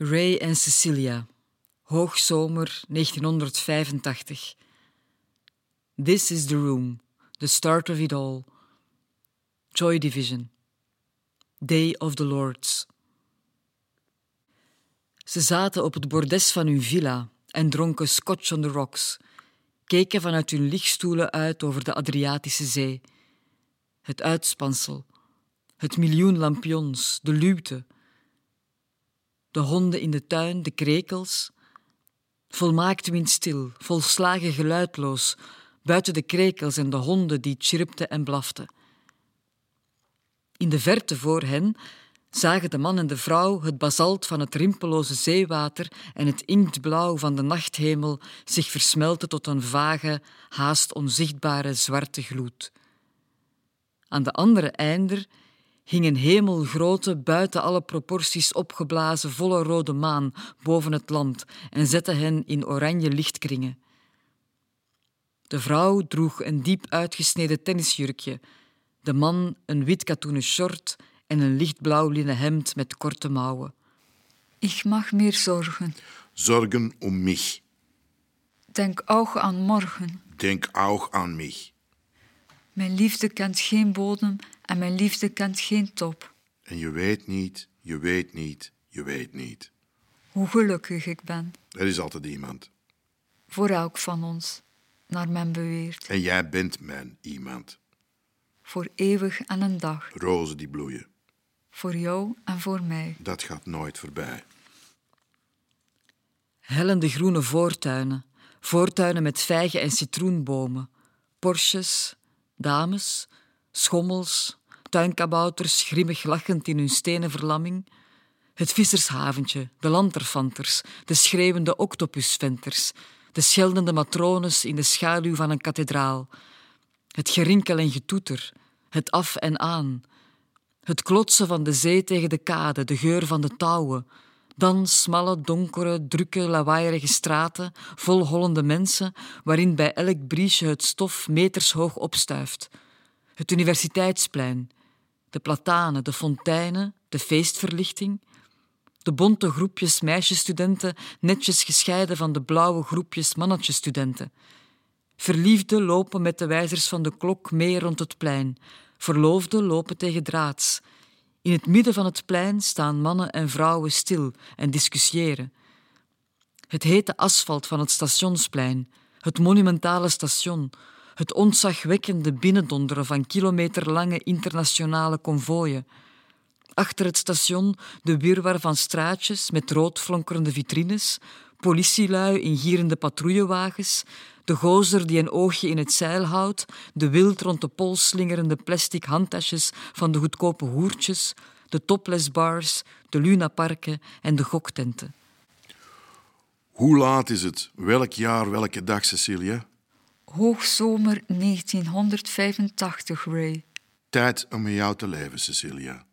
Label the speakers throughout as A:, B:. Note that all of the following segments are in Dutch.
A: Ray en Cecilia, hoogzomer 1985. This is the room, the start of it all. Joy Division. Day of the Lords. Ze zaten op het bordes van hun villa en dronken scotch on the rocks, keken vanuit hun lichtstoelen uit over de Adriatische Zee. Het uitspansel, het miljoen lampions, de luwte, de honden in de tuin, de krekels. Volmaakt windstil, volslagen geluidloos, buiten de krekels en de honden die chirpten en blaften. In de verte voor hen zagen de man en de vrouw het basalt van het rimpeloze zeewater en het inktblauw van de nachthemel zich versmelten tot een vage, haast onzichtbare zwarte gloed. Aan de andere einder hing een hemelgrote, buiten alle proporties opgeblazen volle rode maan boven het land en zette hen in oranje lichtkringen. De vrouw droeg een diep uitgesneden tennisjurkje, de man een wit katoenen short en een lichtblauw linnen hemd met korte mouwen.
B: Ik mag meer zorgen.
C: Zorgen um mich.
B: Denk ook aan morgen.
C: Denk auch an mich.
B: Mijn liefde kent geen bodem en mijn liefde kent geen top.
C: En je weet niet, je weet niet, je weet niet.
B: Hoe gelukkig ik ben,
C: Er is altijd iemand.
B: voor elk van ons, naar men beweert.
C: En jij bent mijn iemand.
B: Voor eeuwig en een dag,
C: Rozen die bloeien.
B: voor jou en voor mij.
C: Dat gaat nooit voorbij.
A: Hellende groene voortuinen, voortuinen met vijgen en citroenbomen, Porsches, dames, schommels, tuinkabouters grimmig lachend in hun stenen verlamming, het vissershaventje, de lanterfanters, de schreeuwende octopusventers, de scheldende matrones in de schaduw van een kathedraal, het gerinkel en getoeter, het af en aan, het klotsen van de zee tegen de kade, de geur van de touwen, dan smalle, donkere, drukke, lawaaierige straten, vol hollende mensen, waarin bij elk briesje het stof metershoog opstuift. Het universiteitsplein, de platanen, de fonteinen, de feestverlichting, de bonte groepjes meisjesstudenten netjes gescheiden van de blauwe groepjes mannetjesstudenten. Verliefden lopen met de wijzers van de klok mee rond het plein. Verloofden lopen tegen draads. In het midden van het plein staan mannen en vrouwen stil en discussiëren. Het hete asfalt van het stationsplein, het monumentale station, het ontzagwekkende binnendonderen van kilometerlange internationale konvooien. Achter het station de wirwar van straatjes met roodflonkerende vitrines, politielui in gierende patrouillewagens, de gozer die een oogje in het zeil houdt, de wild rond de pols slingerende plastic handtasjes van de goedkope hoertjes, de topless-bars, de lunaparken en de goktenten.
C: Hoe laat is het? Welk jaar, welke dag, Cecilia?
B: Hoogzomer 1985, Ray.
C: Tijd om met jou te leven, Cecilia.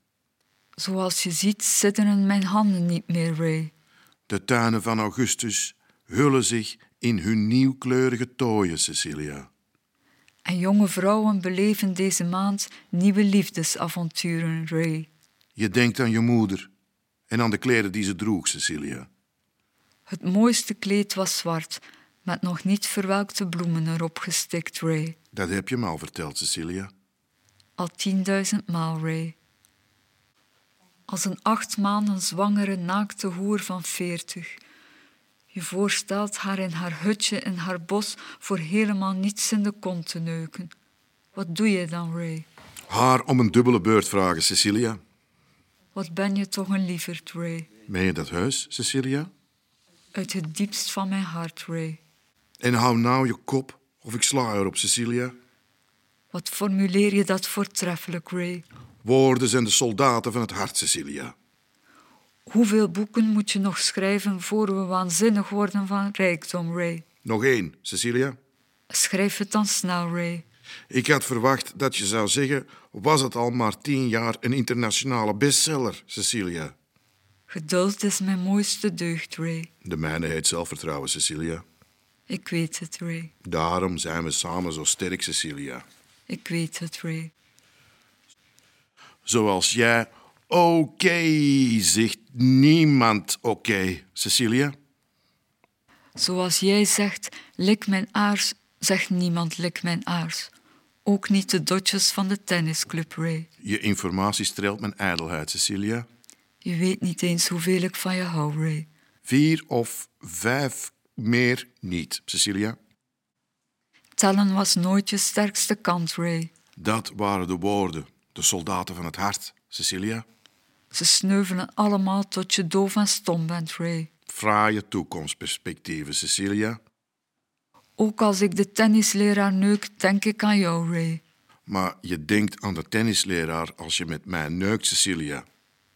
B: Zoals je ziet sidderen mijn handen niet meer, Ray.
C: De tuinen van augustus hullen zich in hun nieuwkleurige tooien, Cecilia.
B: En jonge vrouwen beleven deze maand nieuwe liefdesavonturen, Ray.
C: Je denkt aan je moeder en aan de kleren die ze droeg, Cecilia.
B: Het mooiste kleed was zwart, met nog niet verwelkte bloemen erop gestikt, Ray.
C: Dat heb je me al verteld, Cecilia.
B: Al tienduizend maal, Ray. Als een acht maanden zwangere naakte hoer van veertig. Je voorstelt haar in haar hutje in haar bos voor helemaal niets in de kont te neuken. Wat doe je dan, Ray?
C: Haar om een dubbele beurt vragen, Cecilia.
B: Wat ben je toch een lieverd, Ray?
C: Meen je dat huis, Cecilia?
B: Uit het diepst van mijn hart, Ray.
C: En hou nou je kop of ik sla erop, Cecilia.
B: Wat formuleer je dat voortreffelijk, Ray?
C: Woorden zijn de soldaten van het hart, Cecilia.
B: Hoeveel boeken moet je nog schrijven voor we waanzinnig worden van rijkdom, Ray?
C: Nog één, Cecilia.
B: Schrijf het dan snel, Ray.
C: Ik had verwacht dat je zou zeggen: was het al maar tien jaar een internationale bestseller, Cecilia?
B: Geduld is mijn mooiste deugd, Ray.
C: De mijne heet zelfvertrouwen, Cecilia.
B: Ik weet het, Ray.
C: Daarom zijn we samen zo sterk, Cecilia.
B: Ik weet het, Ray.
C: Zoals jij Oké, zegt niemand oké, Cecilia.
B: Zoals jij zegt, lik mijn aars, zegt niemand lik mijn aars. Ook niet de dotjes van de tennisclub, Ray.
C: Je informatie streelt mijn ijdelheid, Cecilia.
B: Je weet niet eens hoeveel ik van je hou, Ray.
C: Vier of vijf meer niet, Cecilia.
B: Tellen was nooit je sterkste kant, Ray.
C: Dat waren de woorden, de soldaten van het hart, Cecilia.
B: Ze sneuvelen allemaal tot je doof en stom bent, Ray.
C: Fraaie toekomstperspectieven, Cecilia.
B: Ook als ik de tennisleraar neuk, denk ik aan jou, Ray.
C: Maar je denkt aan de tennisleraar als je met mij neukt, Cecilia.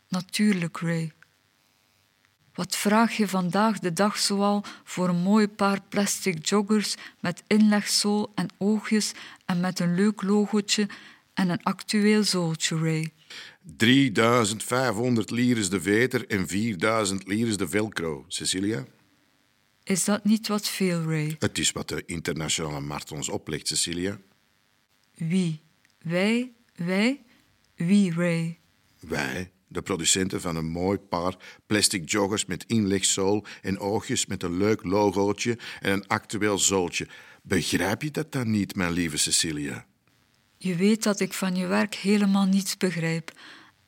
B: Natuurlijk, Ray. Wat vraag je vandaag de dag zoal voor een mooi paar plastic joggers met inlegzool en oogjes en met een leuk logootje en een actueel zooltje, Ray?
C: 3500 lires de veter en 4000 lires de velcro, Cecilia.
B: Is dat niet wat veel, Ray?
C: Het is wat de internationale markt ons oplegt, Cecilia.
B: Wie? Wij? Wij? Wie, Ray?
C: Wij, de producenten van een mooi paar plastic joggers met inlegzool en oogjes met een leuk logootje en een actueel zooltje. Begrijp je dat dan niet, mijn lieve Cecilia?
B: Je weet dat ik van je werk helemaal niets begrijp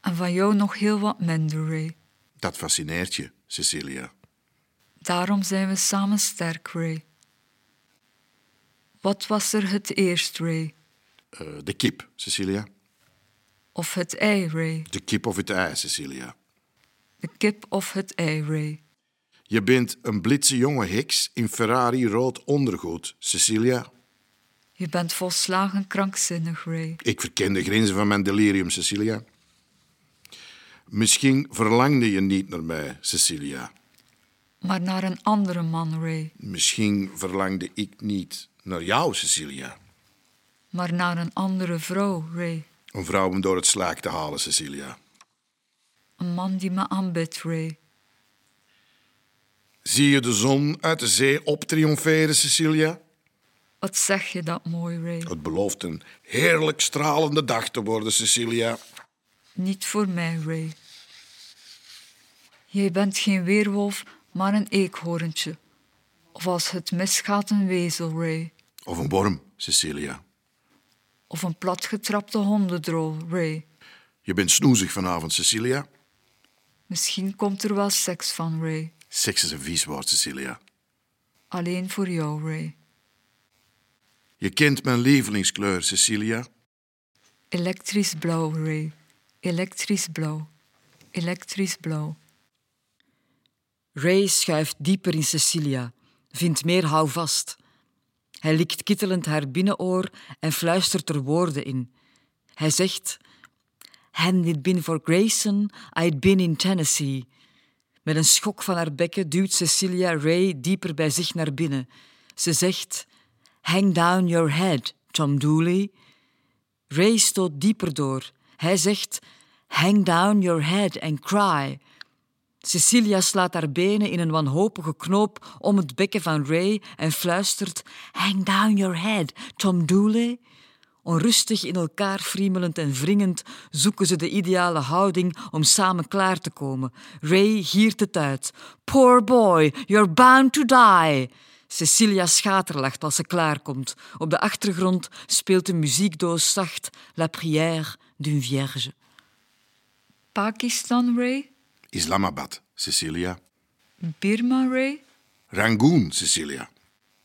B: en van jou nog heel wat minder, Ray.
C: Dat fascineert je, Cecilia.
B: Daarom zijn we samen sterk, Ray. Wat was er het eerst, Ray?
C: Eh, de kip, Cecilia.
B: Of het ei, Ray?
C: De kip of het ei, Cecilia.
B: De kip of het ei, Ray?
C: Je bent een blitse jonge heks in Ferrari rood ondergoed, Cecilia.
B: Je bent volslagen krankzinnig, Ray.
C: Ik verken de grenzen van mijn delirium, Cecilia. Misschien verlangde je niet naar mij, Cecilia.
B: Maar naar een andere man, Ray.
C: Misschien verlangde ik niet naar jou, Cecilia.
B: Maar naar een andere vrouw, Ray.
C: Een vrouw om door het slaak te halen, Cecilia.
B: Een man die me aanbidt, Ray.
C: Zie je de zon uit de zee optriomferen, Cecilia?
B: Wat zeg je dat mooi, Ray?
C: Het belooft een heerlijk stralende dag te worden, Cecilia.
B: Niet voor mij, Ray. Jij bent geen weerwolf, maar een eekhoorntje. Of als het misgaat, een wezel, Ray.
C: Of een worm, Cecilia.
B: Of een platgetrapte hondendrol, Ray.
C: Je bent snoezig vanavond, Cecilia.
B: Misschien komt er wel seks van, Ray.
C: Seks is een vies woord, Cecilia.
B: Alleen voor jou, Ray.
C: Je kent mijn lievelingskleur, Cecilia.
B: Elektrisch blauw, Ray. Elektrisch blauw. Elektrisch blauw.
A: Ray schuift dieper in Cecilia, vindt meer houvast. Hij likt kittelend haar binnenoor en fluistert er woorden in. Hij zegt: Hadn't it been for Grayson, I'd been in Tennessee. Met een schok van haar bekken duwt Cecilia Ray dieper bij zich naar binnen. Ze zegt: Hang down your head, Tom Dooley. Ray stoot dieper door. Hij zegt: Hang down your head and cry. Cecilia slaat haar benen in een wanhopige knoop om het bekken van Ray en fluistert: Hang down your head, Tom Dooley. Onrustig in elkaar friemelend en wringend zoeken ze de ideale houding om samen klaar te komen. Ray giert het uit. Poor boy, you're bound to die. Cecilia schaterlacht als ze klaarkomt. Op de achtergrond speelt de muziekdoos zacht La prière d'une vierge.
B: Pakistan, Ray.
C: Islamabad, Cecilia.
B: Birma, Ray.
C: Rangoon, Cecilia.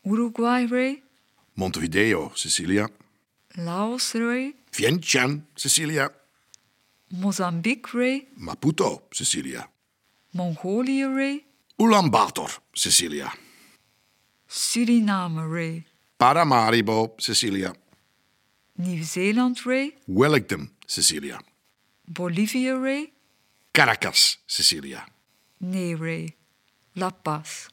B: Uruguay, Ray.
C: Montevideo, Cecilia.
B: Laos, Ray.
C: Vientiane, Cecilia.
B: Mozambique, Ray.
C: Maputo, Cecilia.
B: Mongolië, Ray.
C: Ulaanbaatar, Cecilia.
B: Suriname, Ray.
C: Paramaribo, Cecilia.
B: Nieuw-Zeeland, Ray.
C: Wellington, Cecilia.
B: Bolivia, Ray.
C: Caracas, Cecilia.
B: Nee, Ray. La Paz.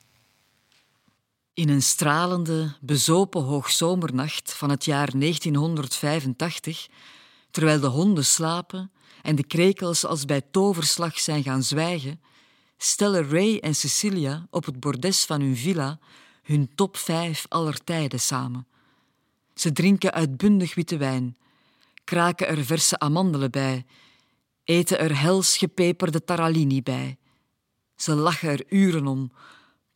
A: In een stralende, bezopen hoogzomernacht van het jaar 1985, terwijl de honden slapen en de krekels als bij toverslag zijn gaan zwijgen, stellen Ray en Cecilia op het bordes van hun villa hun top 5 aller tijden samen. Ze drinken uitbundig witte wijn, kraken er verse amandelen bij, eten er hels gepeperde taralini bij. Ze lachen er uren om,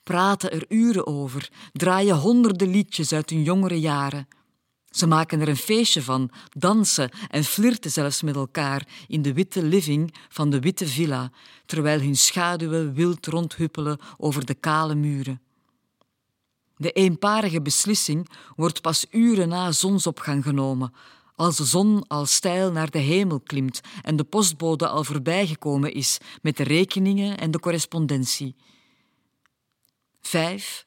A: praten er uren over, draaien honderden liedjes uit hun jongere jaren. Ze maken er een feestje van, dansen en flirten zelfs met elkaar in de witte living van de witte villa, terwijl hun schaduwen wild rondhuppelen over de kale muren. De eenparige beslissing wordt pas uren na zonsopgang genomen, als de zon al steil naar de hemel klimt en de postbode al voorbijgekomen is met de rekeningen en de correspondentie. 5.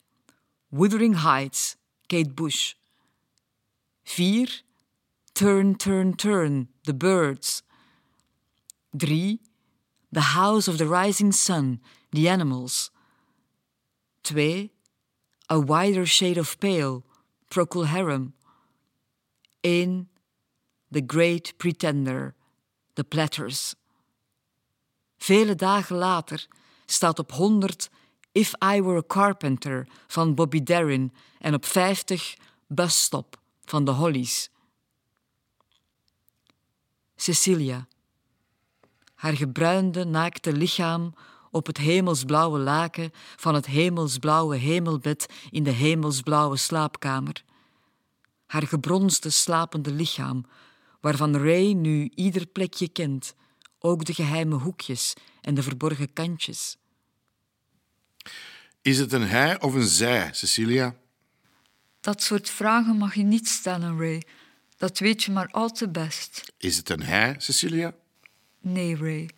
A: Wuthering Heights, Kate Bush. 4. Turn, Turn, Turn, The Birds. 3. The House of the Rising Sun, The Animals. 2. A Wider Shade of Pale, Procol Harum. 1. The Great Pretender, The Platters. Vele dagen later staat op 100 If I Were a Carpenter van Bobby Darin en op 50 Bus Stop van de Hollies. Cecilia. Haar gebruinde, naakte lichaam op het hemelsblauwe laken van het hemelsblauwe hemelbed in de hemelsblauwe slaapkamer. Haar gebronsde, slapende lichaam, waarvan Ray nu ieder plekje kent, ook de geheime hoekjes en de verborgen kantjes.
C: Is het een hij of een zij, Cecilia?
B: Dat soort vragen mag je niet stellen, Ray. Dat weet je maar al te best.
C: Is het een hij, Cecilia?
B: Nee, Ray.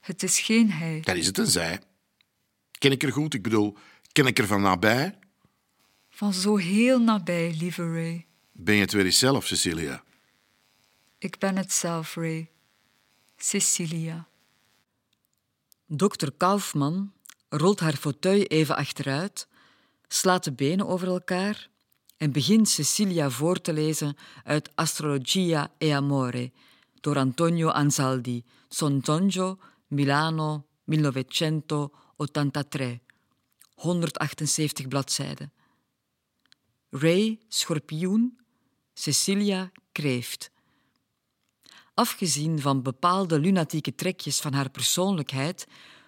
B: Het is geen hij.
C: Dan is het een zij. Ken ik er goed? Ik bedoel, ken ik er van nabij?
B: Van zo heel nabij, lieve Ray.
C: Ben je het weer eens zelf, Cecilia?
B: Ik ben het zelf, Ray. Cecilia.
A: Dokter Kaufman rolt haar fauteuil even achteruit, slaat de benen over elkaar en begint Cecilia voor te lezen uit Astrologia e Amore door Antonio Anzaldi, Sontonjo, Milano, 1983. 178 bladzijden. Ray, schorpioen, Cecilia, kreeft. Afgezien van bepaalde lunatieke trekjes van haar persoonlijkheid,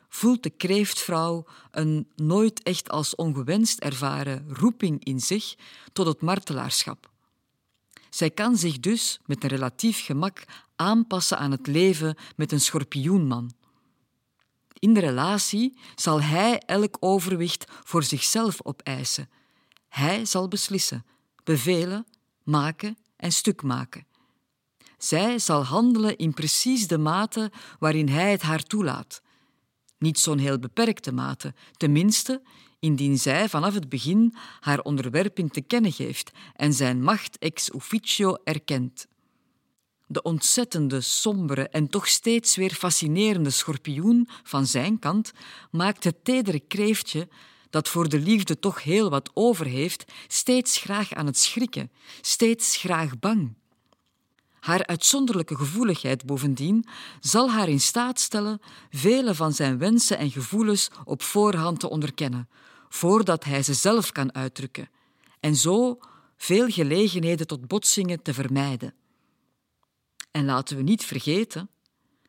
A: voelt de kreeftvrouw een nooit echt als ongewenst ervaren roeping in zich tot het martelaarschap. Zij kan zich dus met een relatief gemak aanpassen aan het leven met een schorpioenman. In de relatie zal hij elk overwicht voor zichzelf opeisen. Hij zal beslissen, bevelen, maken en stuk maken. Zij zal handelen in precies de mate waarin hij het haar toelaat. Niet zo'n heel beperkte mate, tenminste indien zij vanaf het begin haar onderwerping te kennen geeft en zijn macht ex officio erkent. De ontzettende, sombere en toch steeds weer fascinerende schorpioen van zijn kant maakt het tedere kreeftje dat voor de liefde toch heel wat over heeft, steeds graag aan het schrikken, steeds graag bang. Haar uitzonderlijke gevoeligheid bovendien zal haar in staat stellen vele van zijn wensen en gevoelens op voorhand te onderkennen, voordat hij ze zelf kan uitdrukken, en zo veel gelegenheden tot botsingen te vermijden. En laten we niet vergeten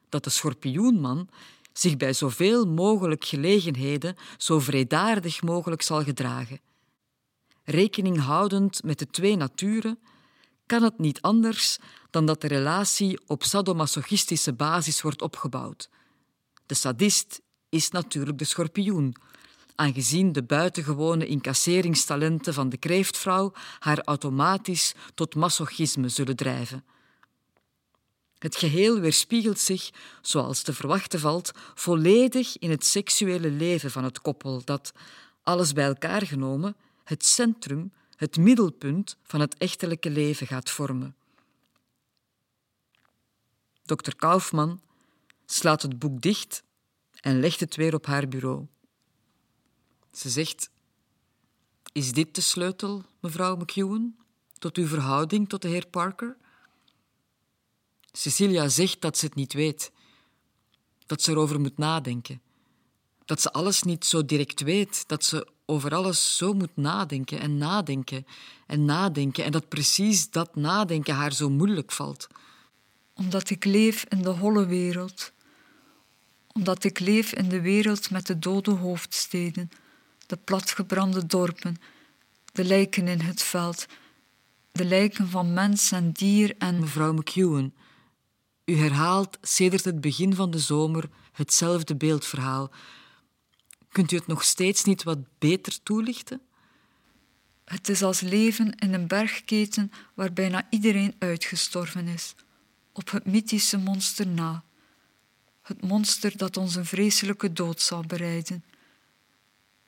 A: dat de schorpioenman zich bij zoveel mogelijk gelegenheden zo vredaardig mogelijk zal gedragen. Rekening houdend met de twee naturen kan het niet anders dan dat de relatie op sadomasochistische basis wordt opgebouwd. De sadist is natuurlijk de schorpioen, aangezien de buitengewone incasseringstalenten van de kreeftvrouw haar automatisch tot masochisme zullen drijven. Het geheel weerspiegelt zich, zoals te verwachten valt, volledig in het seksuele leven van het koppel dat, alles bij elkaar genomen, het centrum, het middelpunt van het echtelijke leven gaat vormen. Dokter Kaufman slaat het boek dicht en legt het weer op haar bureau. Ze zegt: Is dit de sleutel, mevrouw McEwen, tot uw verhouding tot de heer Parker? Cecilia zegt dat ze het niet weet, dat ze erover moet nadenken, dat ze alles niet zo direct weet, dat ze over alles zo moet nadenken en nadenken en nadenken en dat precies dat nadenken haar zo moeilijk valt
B: omdat ik leef in de holle wereld, Omdat ik leef in de wereld met de dode hoofdsteden, de platgebrande dorpen, de lijken in het veld, de lijken van mens en dier en...
A: Mevrouw McEwen, u herhaalt sedert het begin van de zomer hetzelfde beeldverhaal. Kunt u het nog steeds niet wat beter toelichten?
B: Het is als leven in een bergketen waar bijna iedereen uitgestorven is, op het mythische monster na. Het monster dat ons een vreselijke dood zal bereiden.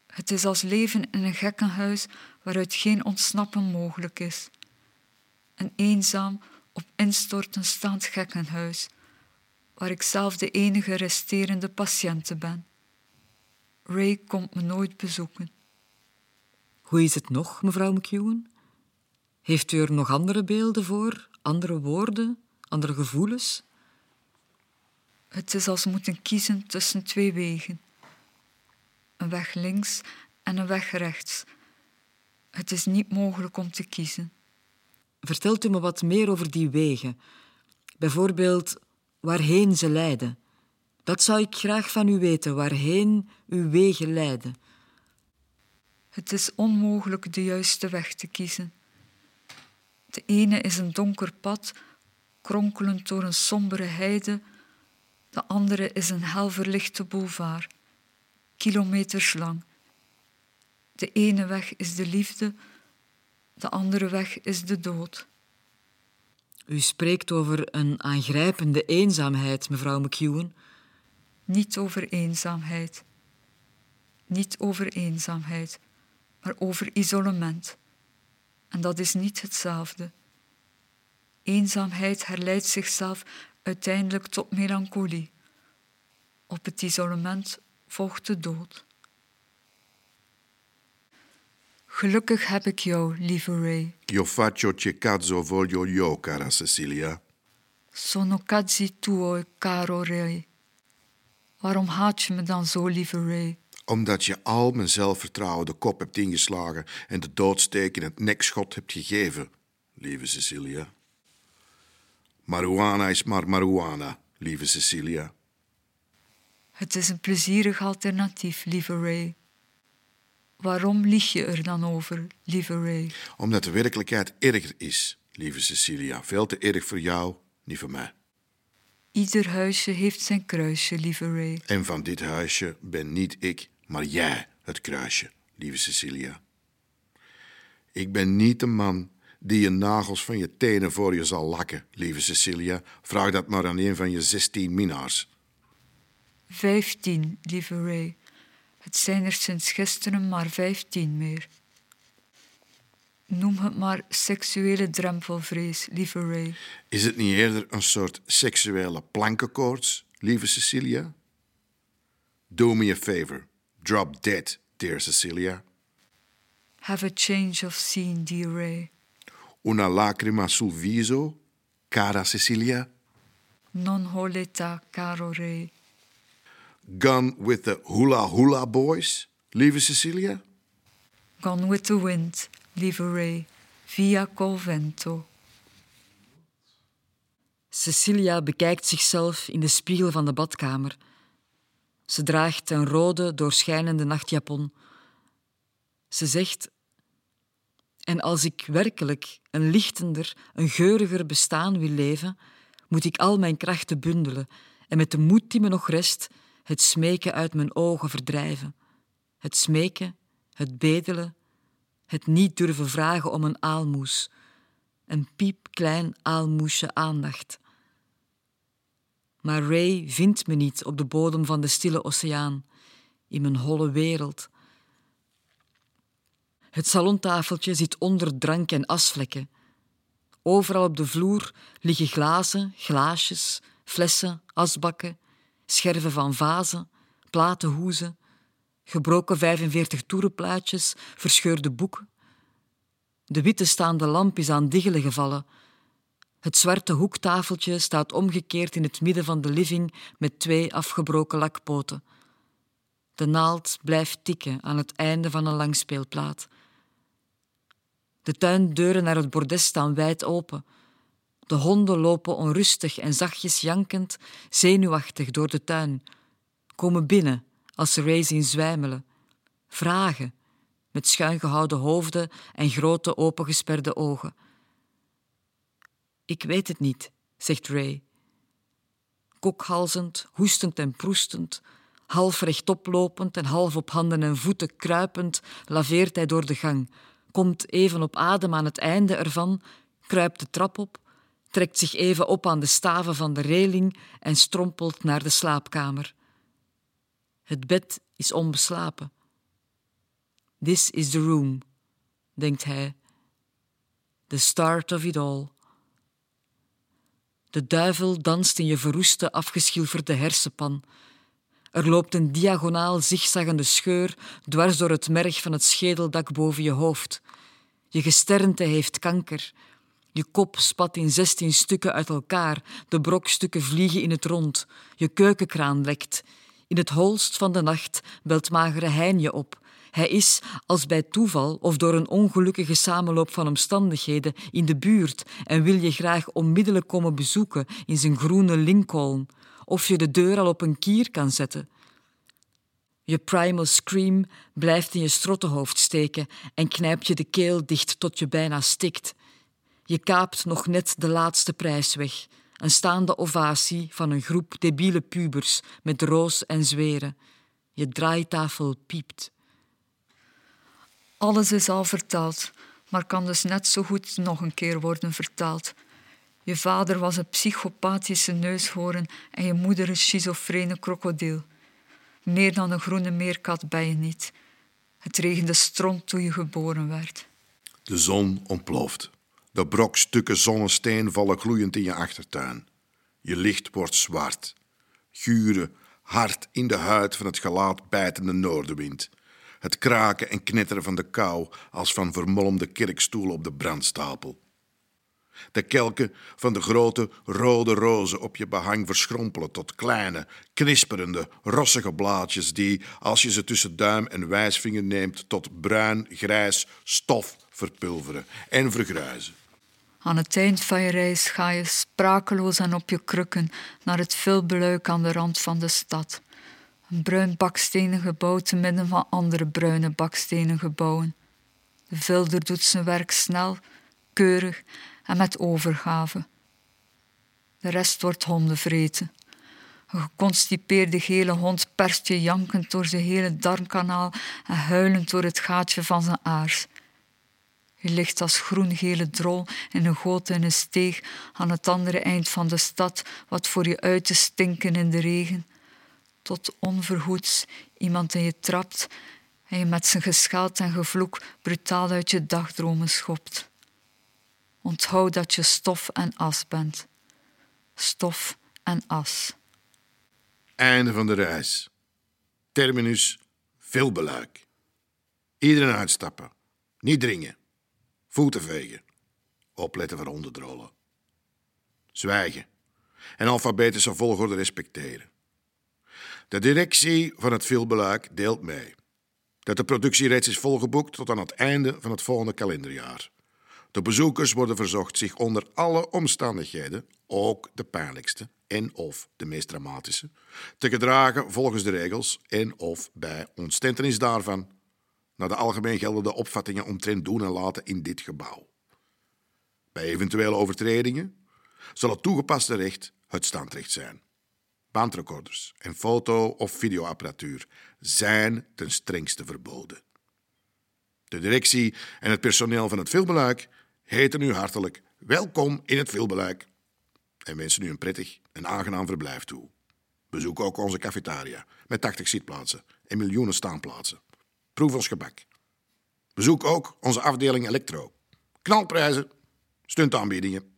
B: Het is als leven in een gekkenhuis waaruit geen ontsnappen mogelijk is. Een eenzaam, op instorten staand gekkenhuis, waar ik zelf de enige resterende patiënte ben. Ray komt me nooit bezoeken.
A: Hoe is het nog, mevrouw McEwen? Heeft u er nog andere beelden voor, andere woorden, andere gevoelens?
B: Het is als moeten kiezen tussen twee wegen. Een weg links en een weg rechts. Het is niet mogelijk om te kiezen.
A: Vertelt u me wat meer over die wegen. Bijvoorbeeld waarheen ze leiden. Dat zou ik graag van u weten, waarheen uw wegen leiden.
B: Het is onmogelijk de juiste weg te kiezen. De ene is een donker pad, kronkelend door een sombere heide, de andere is een helverlichte boulevard, kilometers lang. De ene weg is de liefde, de andere weg is de dood.
A: U spreekt over een aangrijpende eenzaamheid, mevrouw McEwen.
B: Niet over eenzaamheid. Niet over eenzaamheid, maar over isolement. En dat is niet hetzelfde. Eenzaamheid herleidt zichzelf uiteindelijk tot melancholie. Op het isolement volgt de dood. Gelukkig heb ik jou, lieve Ray.
C: Io faccio che cazzo voglio io, cara Cecilia.
B: Sono cazzi tuoi, caro Ray. Waarom haat je me dan zo, lieve Ray?
C: Omdat je al mijn zelfvertrouwen de kop hebt ingeslagen en de doodsteek in het nekschot hebt gegeven, lieve Cecilia. Marijuana is maar marijuana, lieve Cecilia.
B: Het is een plezierig alternatief, lieve Ray. Waarom lieg je er dan over, lieve Ray?
C: Omdat de werkelijkheid erger is, lieve Cecilia. Veel te erg voor jou, niet voor mij.
B: Ieder huisje heeft zijn kruisje, lieve Ray.
C: En van dit huisje ben niet ik, maar jij het kruisje, lieve Cecilia. Ik ben niet de man die je nagels van je tenen voor je zal lakken, lieve Cecilia. Vraag dat maar aan een van je zestien minnaars.
B: Vijftien, lieve Ray. Het zijn er sinds gisteren maar vijftien meer. Noem het maar seksuele drempelvrees, lieve Ray.
C: Is het niet eerder een soort seksuele plankenkoorts, lieve Cecilia? Do me a favor. Drop dead, dear Cecilia.
B: Have a change of scene, dear Ray.
C: Una lacrima sul viso, cara Cecilia.
B: Non holeta, caro Ray.
C: Gone with the hula hula boys, lieve Cecilia.
B: Gone with the wind, lieve Ray. Via Colvento.
A: Cecilia bekijkt zichzelf in de spiegel van de badkamer. Ze draagt een rode, doorschijnende nachtjapon. Ze zegt: En als ik werkelijk een lichtender, een geuriger bestaan wil leven, moet ik al mijn krachten bundelen en met de moed die me nog rest, het smeken uit mijn ogen verdrijven. Het smeken, het bedelen, het niet durven vragen om een aalmoes, een piepklein aalmoesje aandacht. Maar Ray vindt me niet op de bodem van de stille oceaan, in mijn holle wereld. Het salontafeltje zit onder drank en asvlekken. Overal op de vloer liggen glazen, glaasjes, flessen, asbakken, scherven van vazen, platen hoezen, gebroken 45 toerenplaatjes, verscheurde boeken. De witte staande lamp is aan diggelen gevallen. Het zwarte hoektafeltje staat omgekeerd in het midden van de living met twee afgebroken lakpoten. De naald blijft tikken aan het einde van een langspeelplaat. De tuindeuren naar het bordes staan wijd open. De honden lopen onrustig en zachtjes jankend, zenuwachtig door de tuin. komen binnen als ze Ray zien zwijmelen. Vragen, met schuin gehouden hoofden en grote opengesperde ogen. Ik weet het niet, zegt Ray. Kokhalzend, hoestend en proestend, half rechtop lopend en half op handen en voeten kruipend, laveert hij door de gang, komt even op adem aan het einde ervan, kruipt de trap op, trekt zich even op aan de staven van de reling en strompelt naar de slaapkamer. Het bed is onbeslapen. This is the room, denkt hij. The start of it all. De duivel danst in je verroeste, afgeschilferde hersenpan. Er loopt een diagonaal zigzaggende scheur dwars door het merg van het schedeldak boven je hoofd. Je gesternte heeft kanker. Je kop spat in zestien stukken uit elkaar, de brokstukken vliegen in het rond. Je keukenkraan lekt. In het holst van de nacht belt magere Hein je op. Hij is, als bij toeval of door een ongelukkige samenloop van omstandigheden, in de buurt en wil je graag onmiddellijk komen bezoeken in zijn groene Lincoln, of je de deur al op een kier kan zetten. Je primal scream blijft in je strottenhoofd steken en knijpt je de keel dicht tot je bijna stikt. Je kaapt nog net de laatste prijs weg, een staande ovatie van een groep debiele pubers met roos en zweren. Je draaitafel piept.
B: Alles is al verteld, maar kan dus net zo goed nog een keer worden verteld. Je vader was een psychopathische neushoorn en je moeder een schizofrene krokodil. Meer dan een groene meerkat ben je niet. Het regende stront toen je geboren werd.
C: De zon ontploft. De brokstukken zonnesteen vallen gloeiend in je achtertuin. Je licht wordt zwart. Gure, hard in de huid van het gelaat bijtende noordenwind. Het kraken en knetteren van de kou als van vermolmde kerkstoelen op de brandstapel. De kelken van de grote rode rozen op je behang verschrompelen tot kleine, knisperende, rossige blaadjes die, als je ze tussen duim en wijsvinger neemt, tot bruin-grijs stof verpulveren en vergruizen.
B: Aan het eind van je reis ga je sprakeloos en op je krukken naar het veelbeluik aan de rand van de stad. Een bruin bakstenen gebouw te midden van andere bruine bakstenen gebouwen. De vilder doet zijn werk snel, keurig en met overgave. De rest wordt hondenvreten. Een geconstipeerde gele hond perst je jankend door zijn hele darmkanaal en huilend door het gaatje van zijn aars. Je ligt als groen-gele drol in een goot in een steeg aan het andere eind van de stad, wat voor je uit te stinken in de regen. Tot onverhoeds iemand in je trapt en je met zijn gescheld en gevloek brutaal uit je dagdromen schopt. Onthoud dat je stof en as bent. Stof en as.
C: Einde van de reis. Terminus veelbeluik. Iedereen uitstappen. Niet dringen. Voeten vegen. Opletten voor hondendrollen. Zwijgen. En alfabetische volgorde respecteren. De directie van het veelbeluik deelt mee dat de productie reeds is volgeboekt tot aan het einde van het volgende kalenderjaar. De bezoekers worden verzocht zich onder alle omstandigheden, ook de pijnlijkste en of de meest dramatische, te gedragen volgens de regels en of bij ontstentenis daarvan naar de algemeen geldende opvattingen omtrent doen en laten in dit gebouw. Bij eventuele overtredingen zal het toegepaste recht het standrecht zijn. Bandrecorders en foto- of videoapparatuur zijn ten strengste verboden. De directie en het personeel van het filmbeluik heten u hartelijk welkom in het filmbeluik en wensen u een prettig en aangenaam verblijf toe. Bezoek ook onze cafetaria met 80 zitplaatsen en miljoenen staanplaatsen. Proef ons gebak. Bezoek ook onze afdeling elektro. Knalprijzen, stuntaanbiedingen